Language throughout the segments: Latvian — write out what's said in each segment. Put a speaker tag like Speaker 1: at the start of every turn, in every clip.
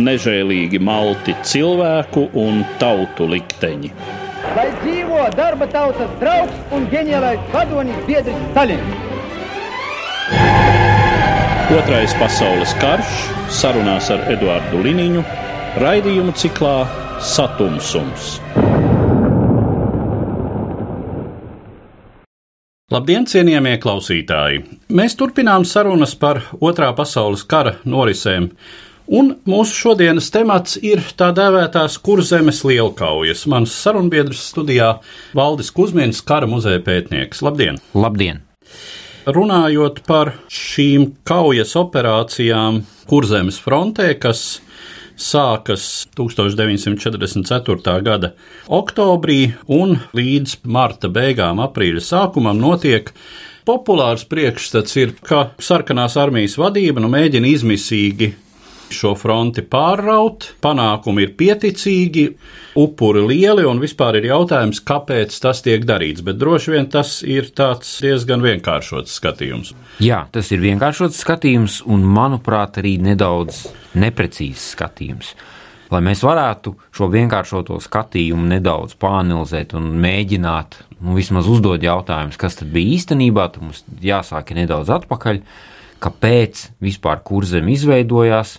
Speaker 1: Nežēlīgi malti cilvēku un tautu likteņi. Lai dzīvo darba tautas draugs un ģeniālais vadonis biedrs Stalins! Otrais pasaules karš sarunās ar Eduardu Liniņu raidījumu ciklā Satumsums. Labdien, cienījamie klausītāji! Mēs turpinām sarunas par Otrā pasaules kara norisēm, un mūsu šodienas temats ir tā dēvētās kurzemes lielkaujas. Mans sarunbiedrs studijā Valdis Kusmins, kara muzeja pētnieks. Labdien!
Speaker 2: Labdien!
Speaker 1: Runājot par šīm kaujas operācijām kurzemes frontē, kas sākas 1944. gada oktobrī un līdz marta beigām, aprīļa sākumam notiek populārs priekšstats, ir, ka sarkanās armijas vadība nu, mēģina izmisīgi šo fronti pārraut, panākumi ir pieticīgi, upuri lieli un vispār ir jautājums, kāpēc tas tiek darīts. Bet droši vien tas ir tāds diezgan vienkāršots skatījums.
Speaker 2: Jā, tas ir vienkāršots skatījums un, manuprāt, arī nedaudz neprecīzs skatījums. Lai mēs varētu šo vienkāršoto skatījumu nedaudz pāranalizēt un mēģināt, nu, vismaz uzdot jautājumus, kas tad bija īstenībā, tad mums jāsāk nedaudz atpakaļ, kāpēc vispār kurzem izveidojās,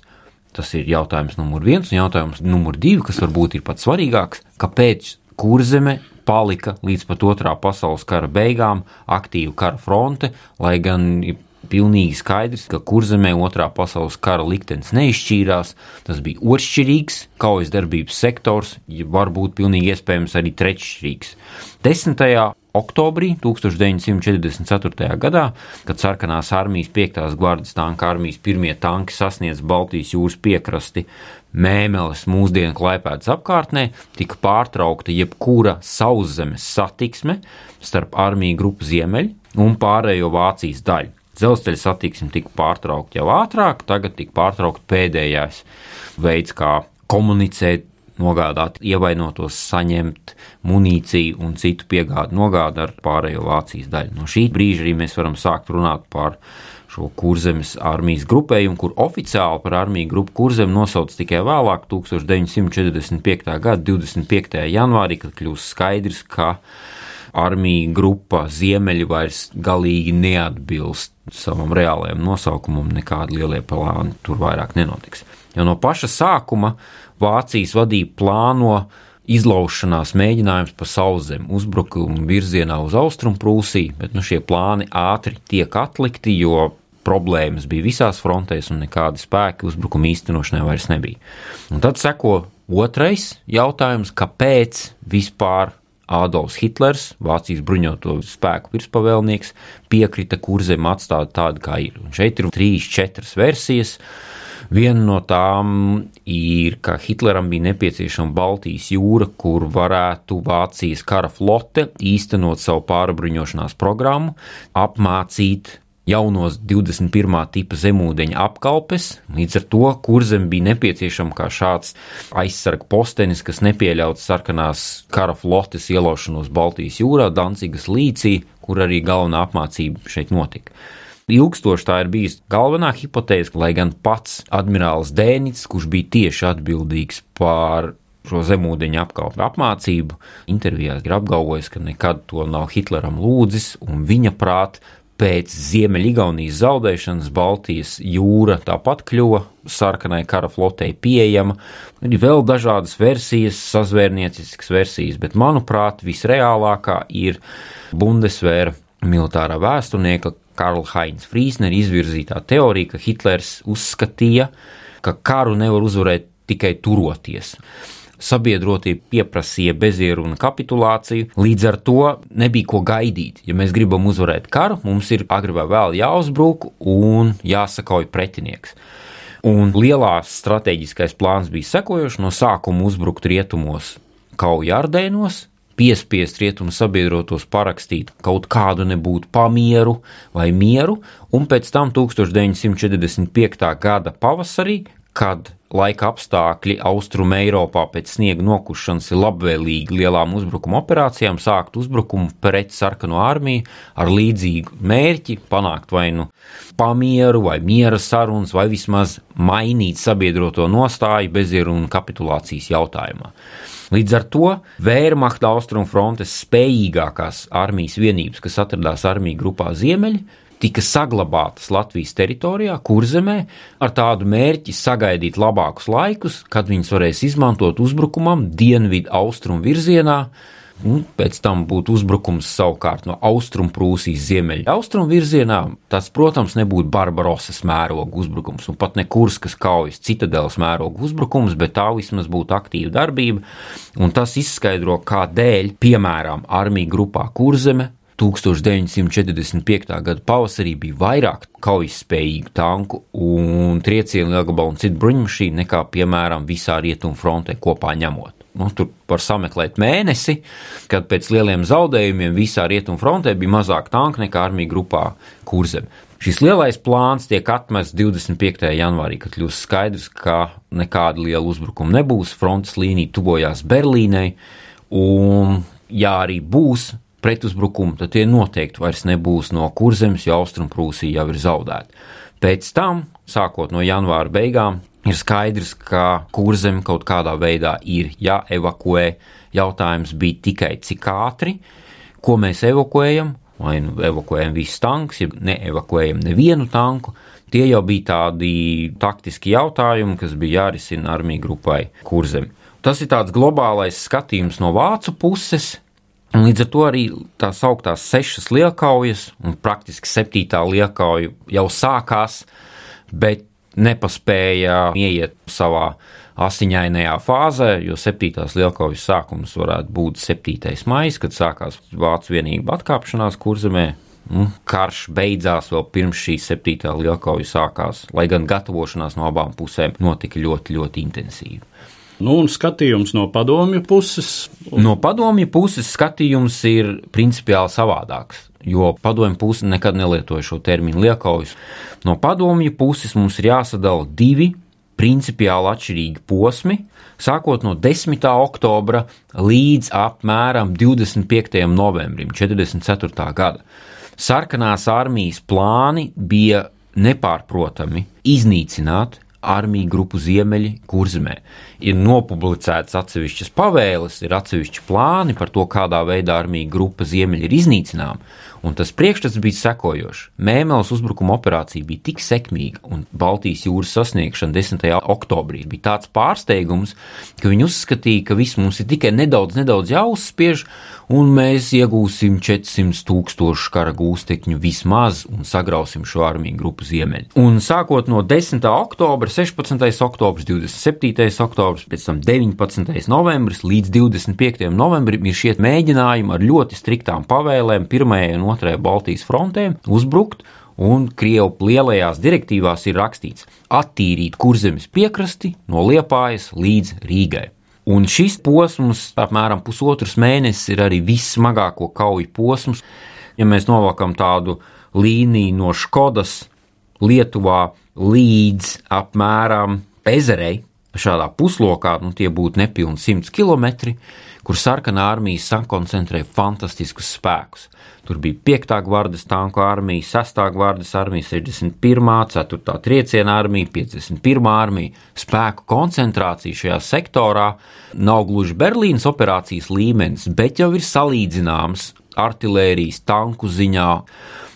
Speaker 2: Tas ir jautājums numur viens, un jautājums numur divi, kas varbūt ir pats svarīgāks, kāpēc kurzeme palika līdz pat otrā pasaules kara beigām aktīva kara fronte, lai gan pilnīgi skaidrs, ka kurzemē otrā pasaules kara liktenis neizšķīrās. Tas bija otršķirīgs kaujas darbības sektors, ja varbūt pilnīgi iespējams arī treššķirīgs. 10. Oktobrī 1944. gadā, kad sarkanās armijas 5. gvardas tanka armijas pirmie tanki sasniedz Baltijas jūras piekrasti, Mēmeles mūsdienu klaipēdas apkārtnē tika pārtraukta jebkura sauszemes satiksme starp armiju grupu Ziemeļu un pārējo Vācijas daļu. Dzelzceļa satiksme tika pārtraukta jau ātrāk, tagad tika pārtraukta pēdējais veids, kā komunicēt, nogādāt ievainotos, saņemt munīciju un citu piegādu nogādu ar pārējo Vācijas daļu. No šī brīža arī mēs varam sākt runāt par šo kurzemes armijas grupējumu, kur oficiāli par armiju grupu kurzem nosauc tikai vēlāk, 1945. gada 25. janvārī, kad kļūst skaidrs, ka armija grupa Ziemeļi vairs galīgi neatbilst savam reālajam nosaukumam, nekādi lielie plāni tur vairāk nenotiks. Jo no paša sākuma Vācijas vadība plāno izlaušanās mēģinājums pa sauszemi, uzbrukumu virzienā uz Austrumprūsiju, bet nu, šie plāni ātri tiek atlikti, jo problēmas bija visās frontēs un nekādi spēki uzbrukuma īstenošanai vairs nebija. Un tad seko otrais jautājums, kāpēc vispār Ādolfs Hitlers, Vācijas bruņoto spēku virspavēlnieks, piekrita kurzem atstāt tādu, kā ir. Un šeit ir trīs, četras versijas. Viena no tām ir, ka Hitleram bija nepieciešama Baltijas jūra, kur varētu Vācijas kara flote īstenot savu pārbruņošanās programmu, apmācīt jaunos 21. tipa zemūdeņa apkalpes, līdz ar to kurzem bija nepieciešama kā šāds aizsarga postenis, kas nepieļautu sarkanās kara flotes ielaušanos Baltijas jūrā, Dancigas līcī, kur arī galvenā apmācība šeit notika. Ilgstoši tā ir bijusi galvenā hipotēze, lai gan pats admirālis Dēnits, kurš bija tieši atbildīgs par šo zemūdeņa apkalpu apmācību, intervijās ir apgalvojis, ka nekad to nav Hitleram lūdzis, un viņa prāt Pēc Ziemeļgaunijas zaudēšanas Baltijas jūra tāpat kļuva sarkanai kara flotei pieejama. Ir vēl dažādas versijas, sazvērnieciskas versijas, bet manuprāt, visreālākā ir Bundesvēra militārā vēsturnieka Karla Heinz Frīsnera izvirzītā teorija, ka Hitlers uzskatīja, ka karu nevar uzvarēt tikai turoties sabiedrotie pieprasīja bezieru un kapitulāciju. Līdz ar to nebija ko gaidīt. Ja mēs gribam uzvarēt karu, mums ir agri vai vēl jāuzbruk un jāsakauj pretinieks. Un lielās strateģiskais plāns bija sekojošs no sākuma uzbrukt rietumos kauja Ardēnos, piespiest rietumu sabiedrotos parakstīt kaut kādu nebūtu pamieru vai mieru, un pēc tam 1945. gada pavasarī, kad laika apstākļi Austrumē Eiropā pēc sniega nokušanas ir labvēlīgi lielām uzbrukuma operācijām, sākt uzbrukumu pret sarkano armiju ar līdzīgu mērķi panākt vai nu pamieru vai miera sarunas vai vismaz mainīt sabiedroto nostāju bezieru un kapitulācijas jautājumā. Līdz ar to Vērmachta austrumu frontes spējīgākās armijas vienības, kas atradās armiju grupā Ziemeļi, tika saglabātas Latvijas teritorijā, kurzemē, ar tādu mērķi sagaidīt labākus laikus, kad viņas varēs izmantot uzbrukumam dienvidu austrumu virzienā. Un pēc tam būtu uzbrukums savukārt no austrumprūsijas ziemeļa austrumu virzienā. Tas, protams, nebūtu Barbarosas mēroga uzbrukums, un pat ne Kurskas kaujas citadeles mēroga uzbrukums, bet tā vismaz būtu aktīva darbība. Un tas izskaidro, kādēļ, piemēram, armija grupā Kurzeme 1945. gada pavasarī bija vairāk kaujaspējīgu tanku un triecienu lielgabalu un citu bruņmašīnu nekā, piemēram, visā rietumu frontē kopā ņemot. Nu, tur var sameklēt mēnesi, kad pēc lieliem zaudējumiem visā rietumu frontē bija mazāk tanku nekā armija grupā Kurzem. Šis lielais plāns tiek atmests 25. janvārī, kad kļūst skaidrs, ka nekāda liela uzbrukuma nebūs, frontes līnija tuvojās Berlīnei, un ja arī būs pretuzbrukumu, tad tie noteikti vairs nebūs no kurzemes, jo Austrumprūsija jau ir zaudēta. Pēc tam, sākot no janvāra beigām, ir skaidrs, ka kurzeme kaut kādā veidā ir jāevakuē. Jautājums bija tikai cik ātri, ko mēs evakuējam, vai nu evakuējam visus tankus, ja neevakuējam nevienu tanku. Tie jau bija tādi taktiski jautājumi, kas bija jārisina armija grupai kurzem. Tas ir tāds globālais skatījums no vācu puses, līdz ar to arī tās augtās sešas lielkaujas, un praktiski septītā lielkauja jau sākās, bet nepaspēja ieiet savā asiņainajā fāzē, jo septītās lielkaujas sākums varētu būt 7. maija, kad sākās Vācu vienība atkāpšanās kurzemē. Karš beidzās vēl pirms šī septītā lielkauja sākās, lai gan gatavošanās no abām pusēm notika ļoti, ļoti intensīvi.
Speaker 1: Nu, un skatījums no padomju puses?
Speaker 2: No padomju puses skatījums ir principiāli savādāks, jo padomju puse nekad nelietoja šo terminu liekaujas. No padomju puses mums ir jāsadala divi principiāli atšķirīgi posmi, sākot no 10. oktobra līdz apmēram 25. novembrim 44. gada. Sarkanās armijas plāni bija nepārprotami iznīcināt armiju grupu Ziemeļi kurzemē. Ir nopublicēts atsevišķas pavēles, ir atsevišķi plāni par to, kādā veidā armija grupa Ziemeļi ir iznīcināma. Un tas priekšstats bija sekojošs. Mēnesis uzbrukuma operācija bija tik sekmīga, un Baltijas jūras sasniegšana 10. oktobrī bija tāds pārsteigums, ka viņi uzskatīja, ka viss mums ir tikai nedaudz, nedaudz jāuzspiež, un mēs iegūsim 400 tūkstošu kara gūstekņu vismaz un sagrausim šo armiju grupu ziemeļu. Un sākot no 10. oktobra, 16. oktobris, 27. oktobris, pēc tam 19. novembris līdz 25. novembrim ir šie mēģinājumi ar ļoti striktām pavēlēm pirmajai un otrajai Baltijas frontē uzbrukt, un Krievu lielajās direktīvās ir rakstīts attīrīt kurzemes piekrasti no Liepājas līdz Rīgai. Un šis posms, apmēram pusotrs mēnesis, ir arī vissmagāko kauju posms. Ja mēs novākam tādu līniju no Škodas, Lietuvā līdz apmēram Ezerei, šādā puslokā, nu tie būtu nepilni 100 km, kur sarkanā armija sakoncentrē fantastiskus spēkus. Tur bija 5. gvardas tanku armija, 6. gvardas armija, 61. 4. trieciena armija, 51. armija. Spēku koncentrācija šajā sektorā nav gluži Berlīnas operācijas līmenis, bet jau ir salīdzināms artērijas, tanku ziņā.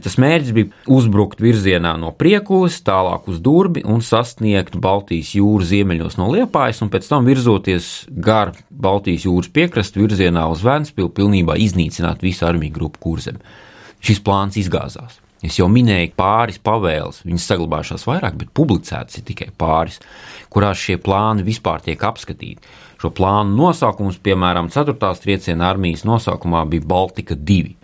Speaker 2: Tas mērķis bija uzbrukt virzienā no Priekulas, tālāk uz Durbi un sasniegt Baltijas jūras ziemeļos no Liepājas, un pēc tam virzoties gar Baltijas jūras piekrastu virzienā uz Vēnspili, pilnībā iznīcināt visu armiju grupu kurzem. Šis plāns izgāzās. Es jau minēju pāris pavēles, viņas saglabājušās vairāk, bet publicētas ir tikai pāris, kurās šie plāni vispār tiek apskatīti. Šo plānu nosaukums, piemēram, 4. trieciena armijas nosaukumā bija Baltika 2.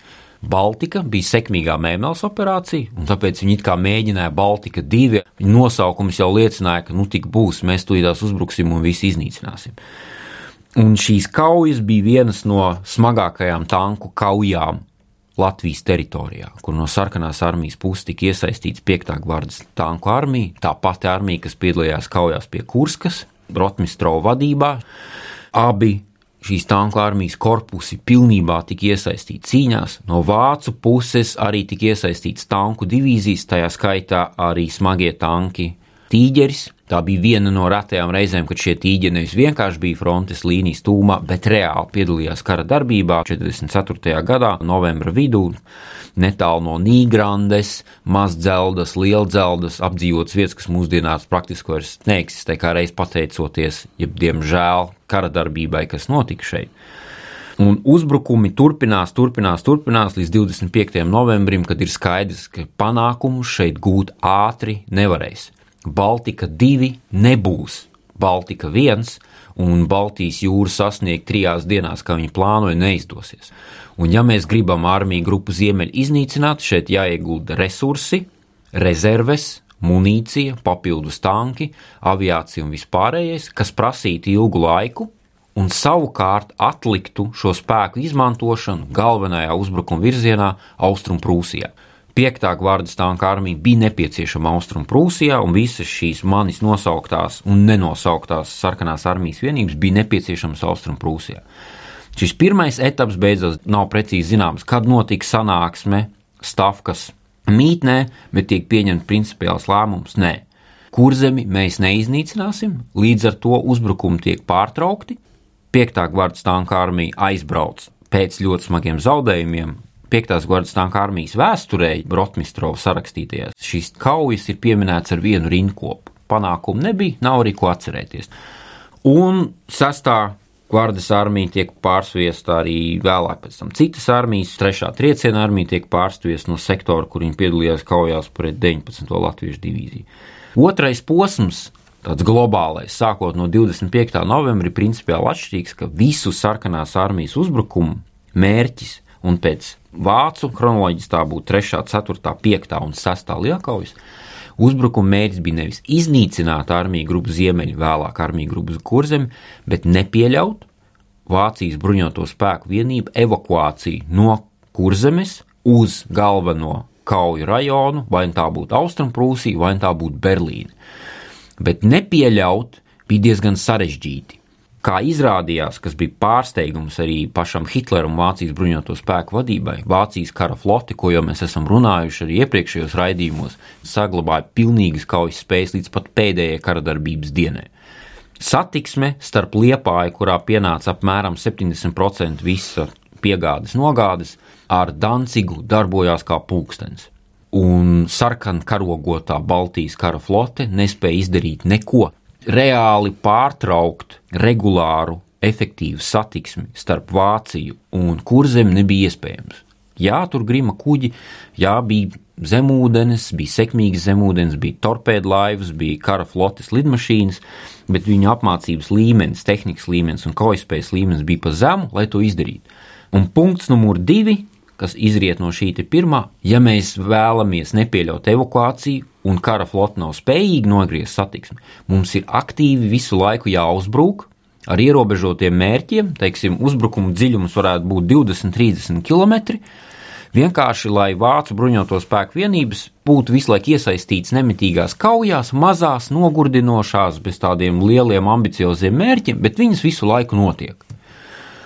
Speaker 2: Baltika bija sekmīgā mēnesis operācija, un tāpēc viņi kā mēģināja Baltika 2. Viņa nosaukums jau liecināja, ka nu tik būs, mēs tūlītās uzbruksim un visu iznīcināsim. Un šīs kaujas bija vienas no smagākajām tanku kaujām Latvijas teritorijā, kur no sarkanās armijas puses tika iesaistīts 5. gvardas tanku armija, tā pati armija, kas piedalījās kaujās pie Kurskas, Rotmistrova vadībā. Abi šīs tanku armijas korpusi pilnībā tika iesaistīti cīņās. No vācu puses arī tika iesaistīts tanku divīzijas, tajā skaitā arī smagie tanki Tīģeris. Tā bija viena no retajām reizēm, kad šie tīģeri nevis vienkārši bija frontes līnijas tūmā, bet reāli piedalījās kara darbībā 44. gadā, novembra vidū, netālu no Nīgrandes, Mazdzeldas, Lielzeldas, apdzīvotas vietas, kas mūsdienās praktiski vairs neeksistē, kā reiz pateicoties, jeb diemžēl, kara darbībai, kas notika šeit. Un uzbrukumi turpinās, turpinās, turpinās līdz 25. novembrim, kad ir skaidrs, ka panākumus šeit gūt ātri nevarēs. Baltika 2 nebūs Baltika 1, un Baltijas jūru sasniegt trijās dienās, kā viņi plānoja, neizdosies. Un, ja mēs gribam armiju grupu ziemeļu iznīcināt, šeit jāiegulda resursi, rezerves, munīcija, papildus tanki, aviācija un vispārējais, kas prasītu ilgu laiku, un savukārt atliktu šo spēku izmantošanu galvenajā uzbrukuma virzienā Austrumprūsijā. Piektā gvardas tanka armija bija nepieciešama Austrum Prūsijā, un visas šīs manis nosauktās un nenosauktās sarkanās armijas vienības bija nepieciešamas Austrum Prūsijā. Šis pirmais etaps beidzot nav precīzi zināms, kad notika sanāksme Stavkas mītnē, bet tiek pieņemts principiāls lēmums - nē. Kurzemi mēs neiznīcināsim, līdz ar to uzbrukumi tiek pārtraukti. Piektā gvardas tanka armija aizbrauc pēc ļoti smagiem zaudējumiem, 5. gvardas tanka armijas vēsturē, Brotmistrova sarakstītajās, šīs kaujas ir pieminētas ar vienu rinkopu. Panākumu nebija, nav arī ko atcerēties. Un 6. Gvardas armija tiek pārsviesta arī vēlāk, pēc tam citas armijas, 3. trieciena armija tiek pārsviesta no sektora, kur viņi piedalījās kaujās pret 19. Latviešu divīziju. Otrais posms tāds globālais, sākot no 25. novembra, ir principiāli atšķirīgs, ka visu sarkanās armijas uzbrukumu mērķis un pēc vācu kronoloģijas tā būtu 3, 4, 5 un 6 lielkaujas. Uzbrukuma mērķis bija nevis iznīcināt armiju grupu ziemeļu, vēlāk armiju grupu kurzemi, bet nepieļaut Vācijas bruņoto spēku vienību evakuāciju no kurzemes uz galveno kauju rajonu, vai nu tā būtu Austrumprūsija, vai nu tā būtu Berlīna. Bet nepieļaut bija diezgan sarežģīti. Kā izrādījās, kas bija pārsteigums arī pašam Hitleram Vācijas bruņoto spēku vadībai, Vācijas kara flote, ko jau mēs esam runājuši arī iepriekšējos raidījumos, saglabāja pilnīgas kaujas spējas līdz pat pēdējai kara darbības dienai. Satiksme starp Liepāju, kurā pienāca apmēram 70% visa piegādes nogādes, ar Dancigu darbojās kā pulkstenis. Un sarkan karogotā Baltijas kara flote nespēja izdarīt neko, reāli pārtraukt regulāru, efektīvu satiksmi starp Vāciju un Kurzemi nebija iespējams. Jā, tur grima kuģi, jā, bija zemūdens, bija sekmīgs zemūdens, bija torpēdu laivas, bija kara flotes lidmašīnas, bet viņu apmācības līmenis, tehnikas līmenis un kaujaspējas līmenis bija pa zemu, lai to izdarītu. Un punkts numur divi kas izriet no šī pirmā, ja mēs vēlamies nepieļaut evakuāciju un kara flote nav spējīga nogriezt satiksmi, mums ir aktīvi visu laiku jāuzbrūk ar ierobežotiem mērķiem, teiksim, uzbrukuma dziļums varētu būt 20-30 km. Vienkārši, lai vācu bruņoto spēku vienības būtu visu laiku iesaistītas nemitīgās kaujās, mazās, nogurdinošās, bez tādiem lieliem, ambicioziem mērķiem, bet viņas visu laiku notiek.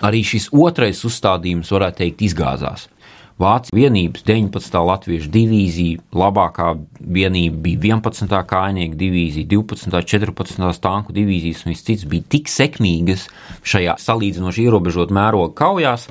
Speaker 2: Arī šis otrais uzstādījums, varētu teikt, izgāzās. Vācijas vienības 19. latviešu divīzija, labākā vienība bija 11. kājnieku divīzija, 12. un 14. tanku divīzijas, un viss cits bija tik sekmīgas šajā salīdzinoši ierobežot mēroga kaujās,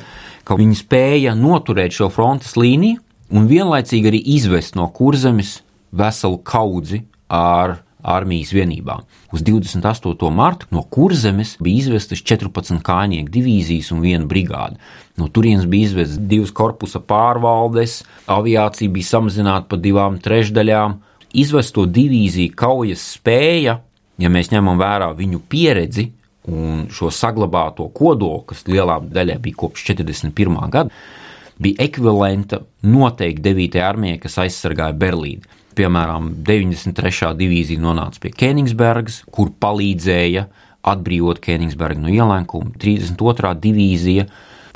Speaker 2: ka viņi spēja noturēt šo frontes līniju un vienlaicīgi arī izvest no kurzemes veselu kaudzi ar armijas vienībām. Uz 28. martu no kurzemes bija izvestas 14 kājnieku divīzijas un viena brigāde. No turienes bija izvestas divas korpusa pārvaldes, aviācija bija samazināta par divām trešdaļām. Izvesto divīziju kaujas spēja, ja mēs ņemam vērā viņu pieredzi un šo saglabāto kodolu, kas lielā daļā bija kopš 41. gada, bija ekvivalenta noteikti 9. armijai, kas aizsargāja Berlīnu piemēram, 93. divīzija nonāca pie Kenigsbergas, kur palīdzēja atbrīvot Kenigsbergu no ielēkuma, 32. divīzija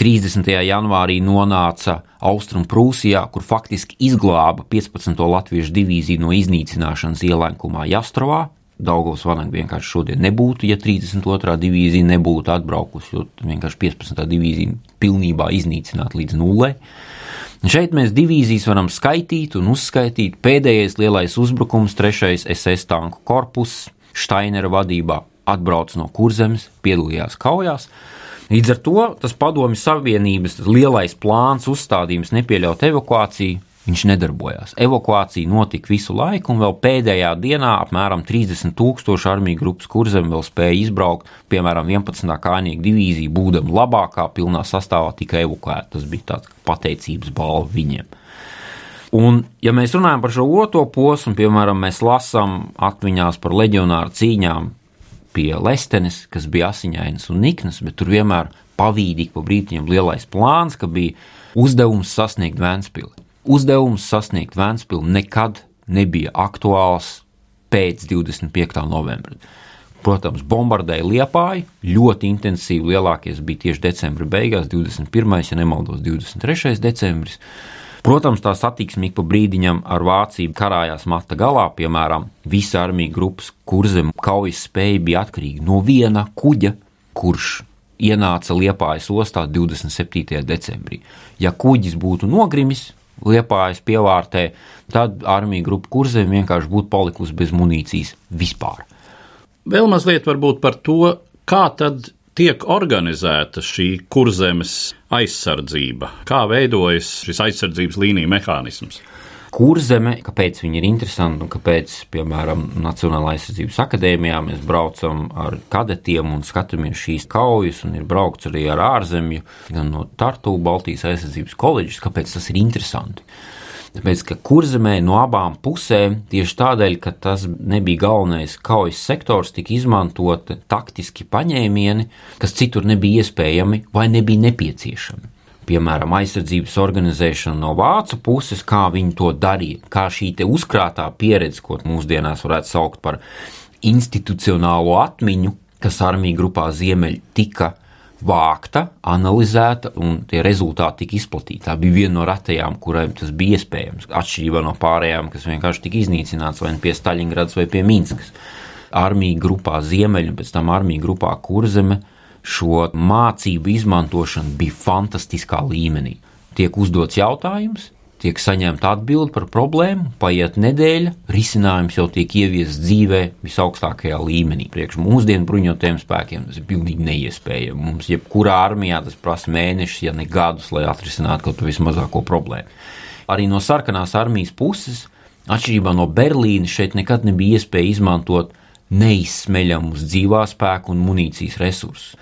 Speaker 2: 30. janvārī nonāca Austrum Prūsijā, kur faktiski izglāba 15. latviešu divīziju no iznīcināšanas ielēkumā Jastrovā. Daugavs Vanaga vienkārši šodien nebūtu, ja 32. divīzija nebūtu atbraukusi, jo vienkārši 15. divīzija pilnībā iznīcināta līdz nulē. Šeit mēs divīzijas varam skaitīt un uzskaitīt. Pēdējais lielais uzbrukums, trešais SS tanku korpus, Steinera vadībā atbrauc no kurzemes, piedalījās kaujās. Līdz ar to tas padomju savienības lielais plāns uzstādījums nepieļaut evakuāciju viņš nedarbojās. Evakuācija notika visu laiku, un vēl pēdējā dienā apmēram 30 tūkstoši armiju grupas kurzem vēl spēja izbraukt, piemēram, 11. kājnieku divīzija, būdama labākā, pilnā sastāvā tika evakuēta. Tas bija tāds pateicības balva viņiem. Un, ja mēs runājam par šo otro posmu, piemēram, mēs lasām atmiņās par leģionāru cīņām pie Lestenes, kas bija asiņainas un niknas, bet tur vienmēr pavīdīgi pa brītiņam lielais plāns, ka bija uzdevums sasniegt Vēnspili uzdevums sasniegt Vēnspili nekad nebija aktuāls pēc 25. novembra. Protams, bombardēja Liepāju ļoti intensīvi. Lielākais bija tieši decembra beigās, 21. ja nemaldos, 23. decembris. Protams, tā satiksme ik pa brīdiņam ar Vāciju karājās mata galā. Piemēram, visa armija grupas kurzem kaujas spēja bija atkarīga no viena kuģa, kurš ienāca Liepājas ostā 27. decembrī. Ja kuģis būtu nogrimis, Liepājas pievārtē, tad armija grupa kurzem vienkārši būtu palikusi bez munīcijas vispār.
Speaker 1: Vēl mazliet par to, kā tad tiek organizēta šī kurzemes aizsardzība, kā veidojas šis aizsardzības līnija mehānisms
Speaker 2: kurzeme, kāpēc viņi ir interesanti un kāpēc, piemēram, Nacionālā aizsardzības akadēmijā mēs braucam ar kadetiem un skatāmies šīs kaujas, un ir braukts arī ar ārzemju, gan no Tartu Baltijas aizsardzības koledžas, kāpēc tas ir interesanti. Tāpēc, ka kurzemē no abām pusēm, tieši tādēļ, ka tas nebija galvenais kaujas sektors, tika izmantoti taktiski paņēmieni, kas citur nebija iespējami vai nebija nepieciešami piemēram, aizsardzības organizēšana no vācu puses, kā viņi to darīja, kā šī uzkrātā pieredze, ko mūsdienās varētu saukt par institucionālo atmiņu, kas armija grupā Ziemeļ tika vākta, analizēta un tie rezultāti tika izplatīti. Tā bija viena no retajām, kurām tas bija iespējams. Atšķirībā no pārējām, kas vienkārši tika iznīcināts vai nu pie Staļingradas vai pie Minskas. Armija grupā Ziemeļ un pēc tam armija grupā Kurzeme šo mācību izmantošana bija fantastiskā līmenī. Tiek uzdots jautājums, tiek saņemta atbilde par problēmu, paiet nedēļa, risinājums jau tiek ieviests dzīvē visaugstākajā līmenī. Priekš mūsdienu bruņotajiem spēkiem tas ir pilnīgi neiespējami. Mums jebkurā armijā tas prasa mēnešus, ja ne gadus, lai atrisinātu kaut ko vismazāko problēmu. Arī no sarkanās armijas puses, atšķirībā no Berlīnes, šeit nekad nebija iespēja izmantot neizsmeļamus dzīvā spēku un munīcijas resursus.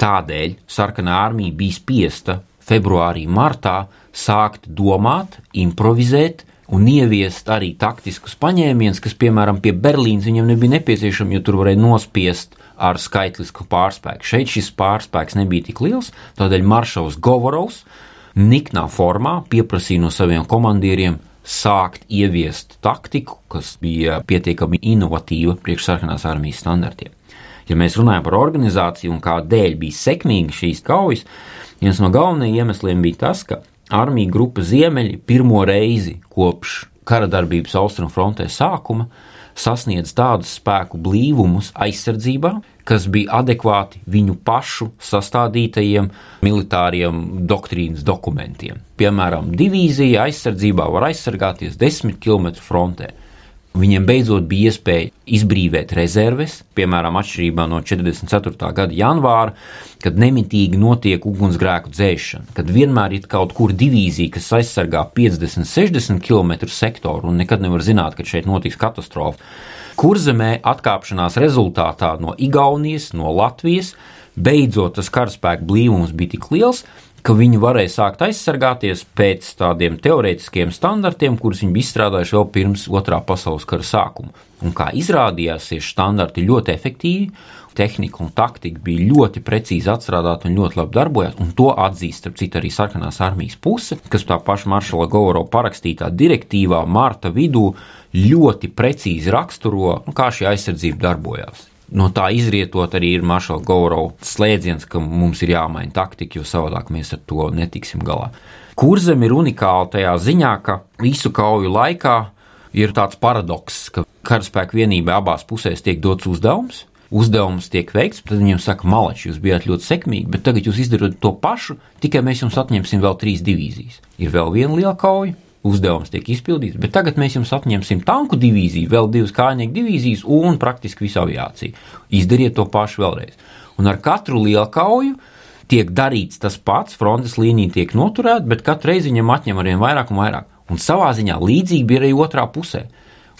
Speaker 2: Tādēļ sarkanā armija bija spiesta februārī, martā sākt domāt, improvizēt un ieviest arī taktiskus paņēmienus, kas, piemēram, pie Berlīnas viņam nebija nepieciešami, jo tur varēja nospiest ar skaitlisku pārspēku. Šeit šis pārspēks nebija tik liels, tādēļ maršals Govorovs niknā formā pieprasīja no saviem komandieriem sākt ieviest taktiku, kas bija pietiekami inovatīva priekš sarkanās armijas standartiem. Ja mēs runājam par organizāciju un kādēļ bija sekmīga šīs kaujas, viens no galvenajiem iemesliem bija tas, ka armija grupa Ziemeļi pirmo reizi kopš kara darbības austrumu frontē sākuma sasniedz tādus spēku blīvumus aizsardzībā, kas bija adekvāti viņu pašu sastādītajiem militāriem doktrīnas dokumentiem. Piemēram, divīzija aizsardzībā var aizsargāties 10 km frontē. Viņiem beidzot bija iespēja izbrīvot rezerves, piemēram, atšķirībā no 44. gada janvāra, kad nemitīgi notiek ugunsgrēku dzēšana, kad vienmēr ir kaut kur divīzija, kas aizsargā 50, 60 km sektoru un nekad nevar zināt, ka šeit notiks katastrofa. Kurzemē atkāpšanās rezultātā no Igaunijas, no Latvijas, beidzot tas karaspēka blīvums bija tik liels, ka viņi varēja sākt aizsargāties pēc tādiem teorētiskiem standartiem, kurus viņi bija izstrādājuši vēl pirms otrā pasaules kara sākuma. Un kā izrādījās, šie standarti ļoti efektīvi, tehnika un taktika bija ļoti precīzi atstrādāta un ļoti labi darbojās, un to atzīst, starp citu, arī sarkanās armijas puse, kas tā paša maršala Gauro parakstītā direktīvā marta vidū ļoti precīzi raksturo, nu, kā šī aizsardzība darbojās. No tā izrietot arī ir Maršala Gaurova slēdziens, ka mums ir jāmaina taktika, jo savādāk mēs ar to netiksim galā. Kurzem ir unikāla tajā ziņā, ka visu kauju laikā ir tāds paradoks, ka karaspēka vienībai abās pusēs tiek dots uzdevums, uzdevums tiek veikts, tad viņiem saka, malači, jūs bijāt ļoti sekmīgi, bet tagad jūs izdarāt to pašu, tikai mēs jums atņemsim vēl trīs divīzijas. Ir vēl viena liela kauja, uzdevums tiek izpildīts, bet tagad mēs jums atņemsim tanku divīziju, vēl divas kājnieku divīzijas un praktiski visu aviāciju. Izdariet to pašu vēlreiz. Un ar katru lielu kauju tiek darīts tas pats, frontes līnija tiek noturēta, bet katru reizi viņam atņem arvien vairāk un vairāk. Un savā ziņā līdzīgi bija arī otrā pusē.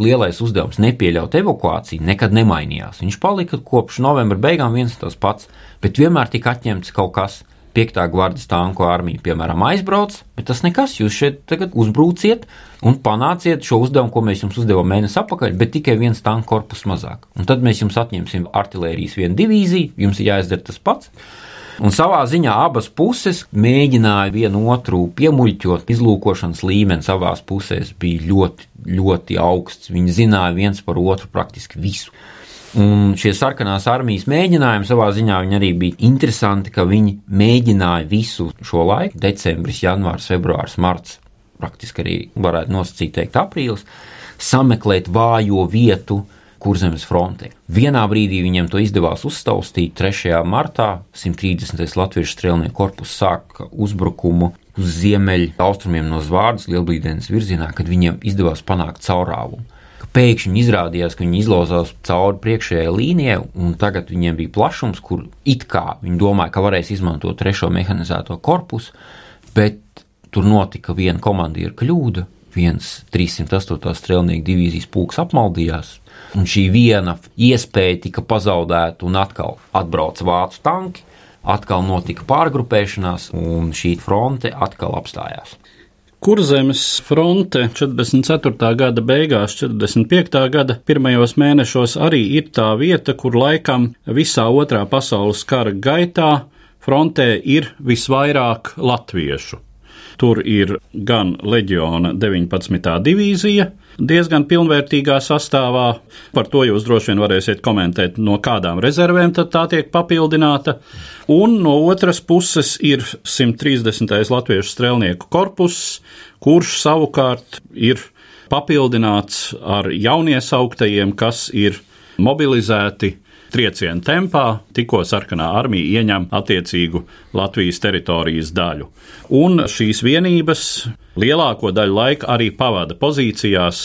Speaker 2: Lielais uzdevums nepieļaut evakuāciju nekad nemainījās. Viņš palika kopš novembra beigām viens un tas pats, bet vienmēr tika atņemts kaut kas, 5. gvardas tanku armija, piemēram, aizbrauc, bet tas nekas, jūs šeit tagad uzbruciet un panāciet šo uzdevumu, ko mēs jums uzdevām mēnesi atpakaļ, bet tikai viens tanku korpus mazāk. Un tad mēs jums atņemsim artērijas vienu divīziju, jums ir jāizdara tas pats. Un savā ziņā abas puses mēģināja vienu otru piemuļķot. Izlūkošanas līmenis abās pusēs bija ļoti, ļoti augsts. Viņi zināja viens par otru praktiski visu. Un šie sarkanās armijas mēģinājumi savā ziņā arī bija interesanti, ka viņi mēģināja visu šo laiku, decembris, janvārs, februārs, marts, praktiski arī varētu nosacīt, teikt, aprīlis, sameklēt vājo vietu kurzemes frontē. Vienā brīdī viņiem to izdevās uztaustīt, 3. martā 130. latviešu strēlnieku korpusu sāka uzbrukumu uz ziemeļu austrumiem no Zvārdas lielblīdienas virzienā, kad viņiem izdevās panākt caurāvumu pēkšņi izrādījās, ka viņi izlauzās cauri priekšējai līnijai, un tagad viņiem bija plašums, kur it kā viņi domāja, ka varēs izmantot trešo mehanizēto korpusu, bet tur notika viena komandieru kļūda. Viens 308. strēlnieku divīzijas pulks apmaldījās, un šī viena iespēja tika pazaudēta, un atkal atbrauca vācu tanki, atkal notika pārgrupēšanās, un šī fronte atkal apstājās.
Speaker 1: Kurzemes fronte 44. gada beigās, 45. gada pirmajos mēnešos arī ir tā vieta, kur laikam visā otrā pasaules kara gaitā frontē ir visvairāk latviešu. Tur ir gan leģiona 19. divīzija, diezgan pilnvērtīgā sastāvā. Par to jūs droši vien varēsiet komentēt, no kādām rezervēm tā tiek papildināta. Un no otras puses ir 130. latviešu strēlnieku korpus, kurš savukārt ir papildināts ar jauniesauktajiem, kas ir mobilizēti trieciena tempā, tikko sarkanā armija ieņem attiecīgu Latvijas teritorijas daļu. Un šīs vienības lielāko daļu laika arī pavada pozīcijās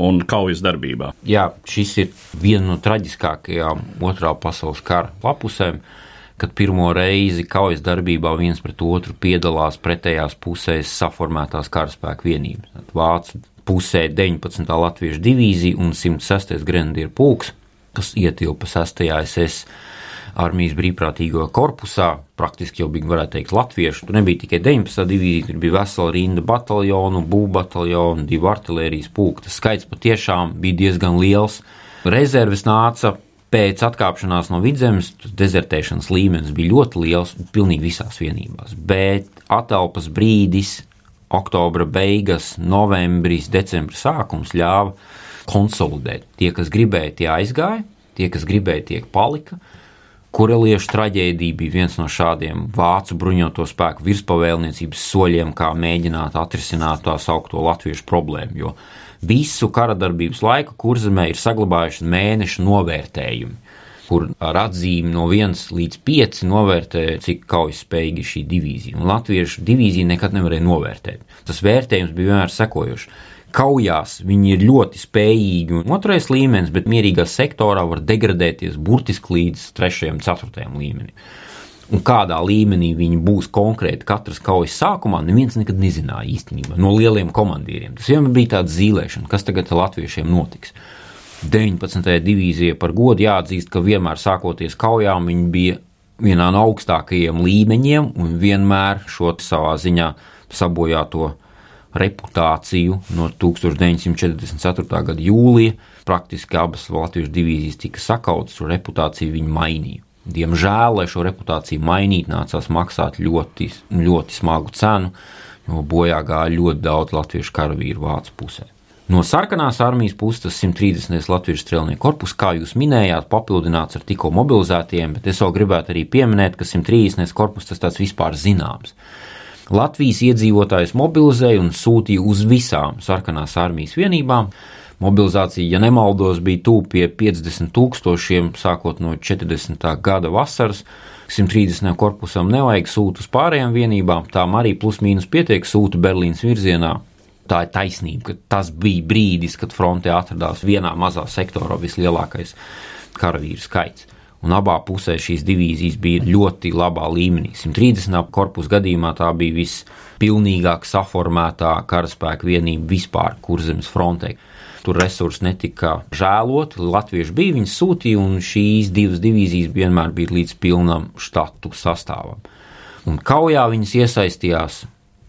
Speaker 1: un kaujas darbībā.
Speaker 2: Jā, šis ir viena no traģiskākajām otrā pasaules kara lapusēm, kad pirmo reizi kaujas darbībā viens pret otru piedalās pretējās pusēs saformētās karaspēka vienības. Vācu pusē 19. latviešu divīzija un 106. grenadieru pulks kas ietilpa 6. SS armijas brīvprātīgo korpusā. Praktiski jau bija, varētu teikt, latviešu. Tur nebija tikai 19. divīzija, tur bija vesela rinda bataljonu, būvbataljonu, divu artērijas pulku. Tas skaits patiešām bija diezgan liels. Rezerves nāca pēc atkāpšanās no vidzemes, dezertēšanas līmenis bija ļoti liels pilnīgi visās vienībās. Bet atelpas brīdis, oktobra beigas, novembris, decembris sākums ļāva konsolidēt. Tie, kas gribēja, tie aizgāja, tie, kas gribēja, tie palika. Kureliešu traģēdija bija viens no šādiem vācu bruņoto spēku virspavēlniecības soļiem, kā mēģināt atrisināt tā saucamo latviešu problēmu. Jo visu kara darbības laiku kurzemē ir saglabājuši mēnešu novērtējumi, kur ar atzīmi no 1 līdz 5 novērtē, cik kaujaspējīga šī divīzija. Un latviešu divīzija nekad nevarēja novērtēt. Tas vērtējums bija vienmēr sekojošs kaujās viņi ir ļoti spējīgi un otrais līmenis, bet mierīgā sektorā var degradēties burtiski līdz trešajam, ceturtajam līmenim. Un kādā līmenī viņi būs konkrēti katras kaujas sākumā, neviens nekad nezināja īstenībā no lieliem komandieriem. Tas vienmēr bija tāds zīlēšana, kas tagad latviešiem notiks. 19. divīzija par godu jāatzīst, ka vienmēr sākoties kaujām viņi bija vienā no augstākajiem līmeņiem un vienmēr šo savā ziņā sabojāto reputāciju no 1944. gada jūlija. Praktiski abas Latvijas divīzijas tika sakautas, šo reputāciju viņi mainīja. Diemžēl, lai šo reputāciju mainītu, nācās maksāt ļoti, ļoti smagu cenu, jo bojā gāja ļoti daudz latviešu karavīru vācu pusē. No sarkanās armijas puses tas 130. Latvijas strēlnieku korpus, kā jūs minējāt, papildināts ar tikko mobilizētiem, bet es vēl gribētu arī pieminēt, ka 130. korpus tas tāds vispār zināms. Latvijas iedzīvotājus mobilizēja un sūtīja uz visām sarkanās armijas vienībām. Mobilizācija, ja nemaldos, bija tuvu pie 50 tūkstošiem, sākot no 40. gada vasaras. 130. korpusam nevajag sūtīt uz pārējām vienībām, tām arī plus mīnus pietiek sūta Berlīnas virzienā tā ir taisnība, ka tas bija brīdis, kad frontē atradās vienā mazā sektorā vislielākais karavīru skaits. Un abā pusē šīs divīzijas bija ļoti labā līmenī. 130. korpusu gadījumā tā bija vispilnīgāk saformētā karaspēka vienība vispār kurzemes frontē. Tur resursi netika žēloti, latvieši bija, viņas sūtīja, un šīs divas divīzijas vienmēr bija līdz pilnam štatu sastāvam. Un kaujā viņas iesaistījās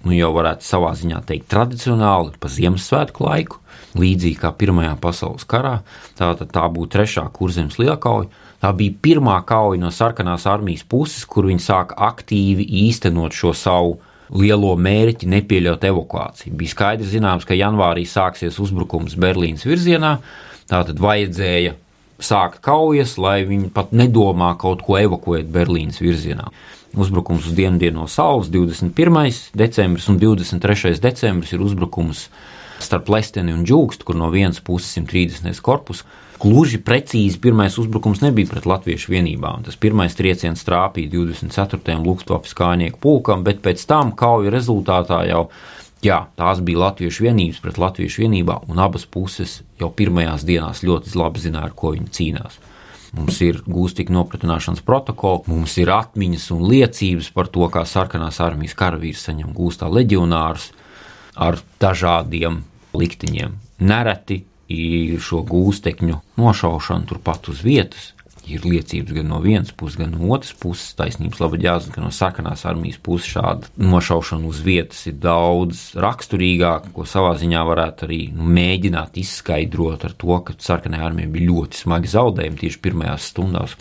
Speaker 2: nu jau varētu savā ziņā teikt, tradicionāli pa Ziemassvētku laiku, līdzīgi kā Pirmajā pasaules karā. Tā, tā būtu trešā kurzemes lielkauja. Tā bija pirmā kauja no sarkanās armijas puses, kur viņi sāka aktīvi īstenot šo savu lielo mērķi nepieļaut evakuāciju. Bija skaidrs zināms, ka janvārī sāksies uzbrukums Berlīnas virzienā, tātad vajadzēja sākt kaujas, lai viņi pat nedomā kaut ko evakuēt Berlīnas virzienā uzbrukums uz dienvidiem no Saules 21. decembris un 23. decembris ir uzbrukums starp Lesteni un Džūkstu, kur no vienas puses 130. korpus. Gluži precīzi pirmais uzbrukums nebija pret latviešu vienībām. Tas pirmais trieciens trāpīja 24. Luftwaffe kājnieku pulkam, bet pēc tam kauju rezultātā jau jā, tās bija latviešu vienības pret latviešu vienībām, un abas puses jau pirmajās dienās ļoti labi zināja, ar ko viņi cīnās. Mums ir gūstika nopratināšanas protokoli, mums ir atmiņas un liecības par to, kā sarkanās armijas karavīrs saņem gūstā leģionārus ar dažādiem likteņiem. Nereti ir šo gūstekņu nošaušana turpat uz vietas, ir liecības gan no vienas puses, gan no otras puses. Taisnības labā jāzina, ka no sarkanās armijas puses šāda nošaušana uz vietas ir daudz raksturīgāka, ko savā ziņā varētu arī nu, mēģināt izskaidrot ar to, ka sarkanajā armijā bija ļoti smagi zaudējumi tieši pirmajās stundās.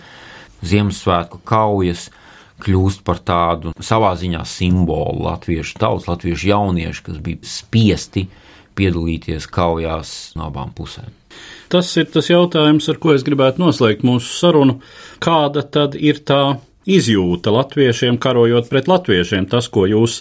Speaker 2: Ziemassvētku kaujas kļūst par tādu savā ziņā simbolu latviešu tautas, latviešu jauniešu, kas bija spiesti piedalīties kaujās no abām pusēm.
Speaker 1: Tas ir tas jautājums, ar ko es gribētu noslēgt mūsu sarunu. Kāda tad ir tā izjūta latviešiem karojot pret latviešiem? Tas, ko jūs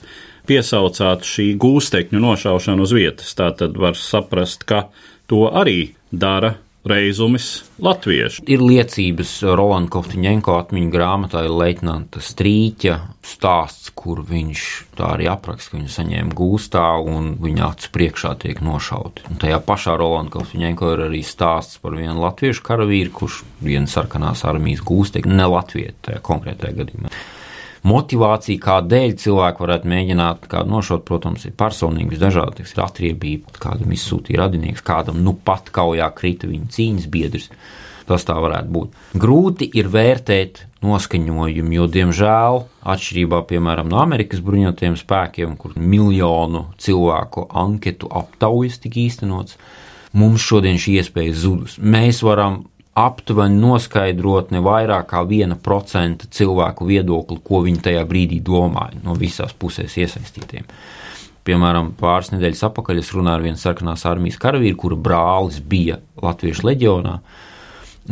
Speaker 1: piesaucāt šī gūstekņu nošaušana uz vietas, tā tad var saprast, ka to arī dara reizumis latviešu.
Speaker 2: Ir liecības Rolanda Kovtiņenko atmiņu grāmatā ir leitnanta Strīķa stāsts, kur viņš tā arī apraksta, ka viņu saņēma gūstā un viņa acu priekšā tiek nošauti. Un tajā pašā Rolanda Kovtiņenko ir arī stāsts par vienu latviešu karavīru, kurš vienu sarkanās armijas gūstekni, ne latviešu tajā konkrētajā gadījumā motivācija, kādēļ cilvēki varētu mēģināt kādu nošaut, protams, ir personīgi visdažādākais. Ir atriebība, kādam izsūtīja radinieks, kādam nu pat kaujā krita viņa cīņas biedrs. Tas tā varētu būt. Grūti ir vērtēt noskaņojumu, jo, diemžēl, atšķirībā piemēram no Amerikas bruņotajiem spēkiem, kur miljonu cilvēku anketu aptaujas tika īstenots, mums šodien šī iespēja zudus. Mēs varam aptuveni noskaidrot ne vairāk kā viena procenta cilvēku viedokli, ko viņi tajā brīdī domāja no visās pusēs iesaistītiem. Piemēram, pāris nedēļas atpakaļ es runāju ar vienu sarkanās armijas karavīru, kura brālis bija Latviešu leģionā.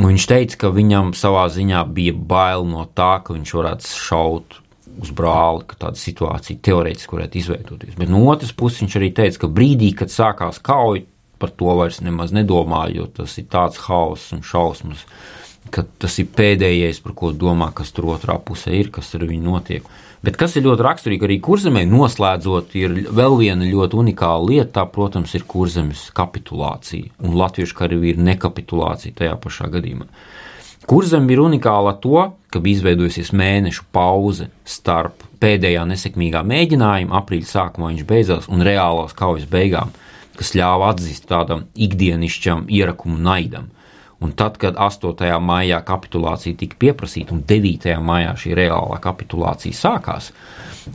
Speaker 2: Viņš teica, ka viņam savā ziņā bija bail no tā, ka viņš varētu šaut uz brāli, ka tāda situācija teorētiski varētu izveidoties. Bet no otras puses viņš arī teica, ka brīdī, kad sākās kauja, par to vairs nemaz nedomāju, jo tas ir tāds hauss un šausmas, ka tas ir pēdējais, par ko domā, kas tur otrā pusē ir, kas ar viņu notiek. Bet kas ir ļoti raksturīgi arī kurzemē, noslēdzot, ir vēl viena ļoti unikāla lieta, tā, protams, ir kurzemes kapitulācija un latviešu karavīru nekapitulācija tajā pašā gadījumā. Kurzem ir unikāla to, ka bija izveidojusies mēnešu pauze starp pēdējā nesekmīgā mēģinājuma, aprīļa sākumā viņš beidzās, un reālās kaujas beigām kas ļāva atzīt tādam ikdienišķam ierakumu naidam. Un tad, kad 8. maijā kapitulācija tika pieprasīta un 9. maijā šī reālā kapitulācija sākās,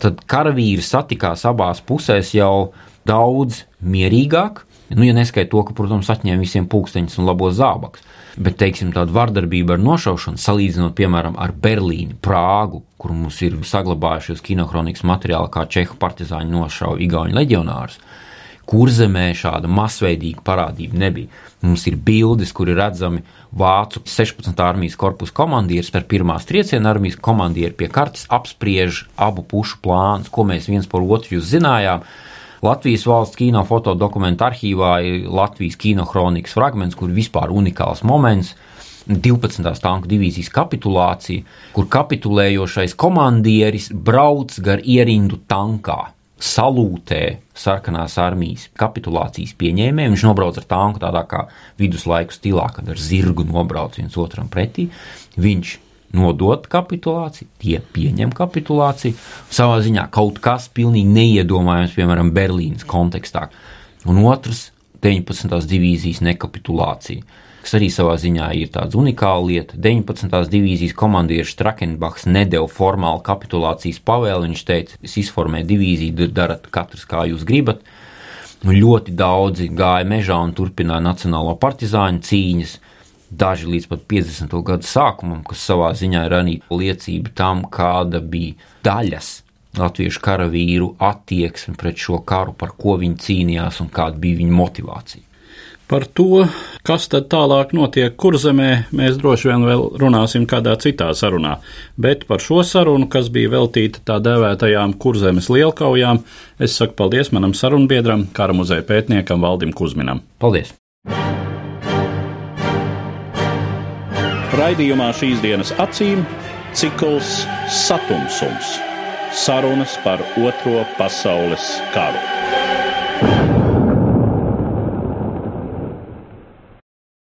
Speaker 2: tad karavīri satikās abās pusēs jau daudz mierīgāk. Nu, ja neskaidro to, ka, protams, atņēma visiem pulksteņus un labos zābakus, bet, teiksim, tāda vardarbība ar nošaušanu, salīdzinot, piemēram, ar Berlīnu, Prāgu, kur mums ir saglabājušies kinokronikas materiāli, kā čehu partizāņi nošauja Igaunijas leģionārus, kurzemē šāda masveidīga parādība nebija. Mums ir bildes, kur ir redzami vācu 16. armijas korpusa komandieris par pirmās trieciena armijas komandieru pie kartes apspriež abu pušu plānus, ko mēs viens par otru jūs zinājām. Latvijas valsts kino fotodokumentu arhīvā ir Latvijas kinohronikas fragments, kur vispār unikāls moments. 12. tanku divīzijas kapitulācija, kur kapitulējošais komandieris brauc gar ierindu tankā salūtē sarkanās armijas kapitulācijas pieņēmējiem. Viņš nobrauc ar tanku tādā kā viduslaiku stilā, kad ar zirgu nobrauc viens otram pretī. Viņš nodot kapitulāciju, tie pieņem kapitulāciju. Savā ziņā kaut kas pilnīgi neiedomājams, piemēram, Berlīnas kontekstā. Un otrs - 19. divīzijas nekapitulācija kas arī savā ziņā ir tāds unikāla lieta. 19. divīzijas komandieris Trakenbachs nedēļa formālu kapitulācijas pavēli. Viņš teica, es izformēju divīziju, darat katrs kā jūs gribat. Un ļoti daudzi gāja mežā un turpināja nacionālo partizāņu cīņas. Daži līdz pat 50. gadu sākumam, kas savā ziņā ir arī liecība tam, kāda bija daļas latviešu karavīru attieksme pret šo karu, par ko viņi cīnījās un kāda bija viņa motivācija.
Speaker 1: Par to, kas tad tālāk notiek kurzemē, mēs droši vien vēl runāsim kādā citā sarunā, bet par šo sarunu, kas bija veltīta tā dēvētajām kurzemes lielkaujām, es saku paldies manam sarunbiedram, kara muzeja pētniekam Valdim Kusminam.
Speaker 2: Paldies!
Speaker 1: Raidījumā šīs dienas acīm cikls Satumsums - sarunas par Otro pasaules karu.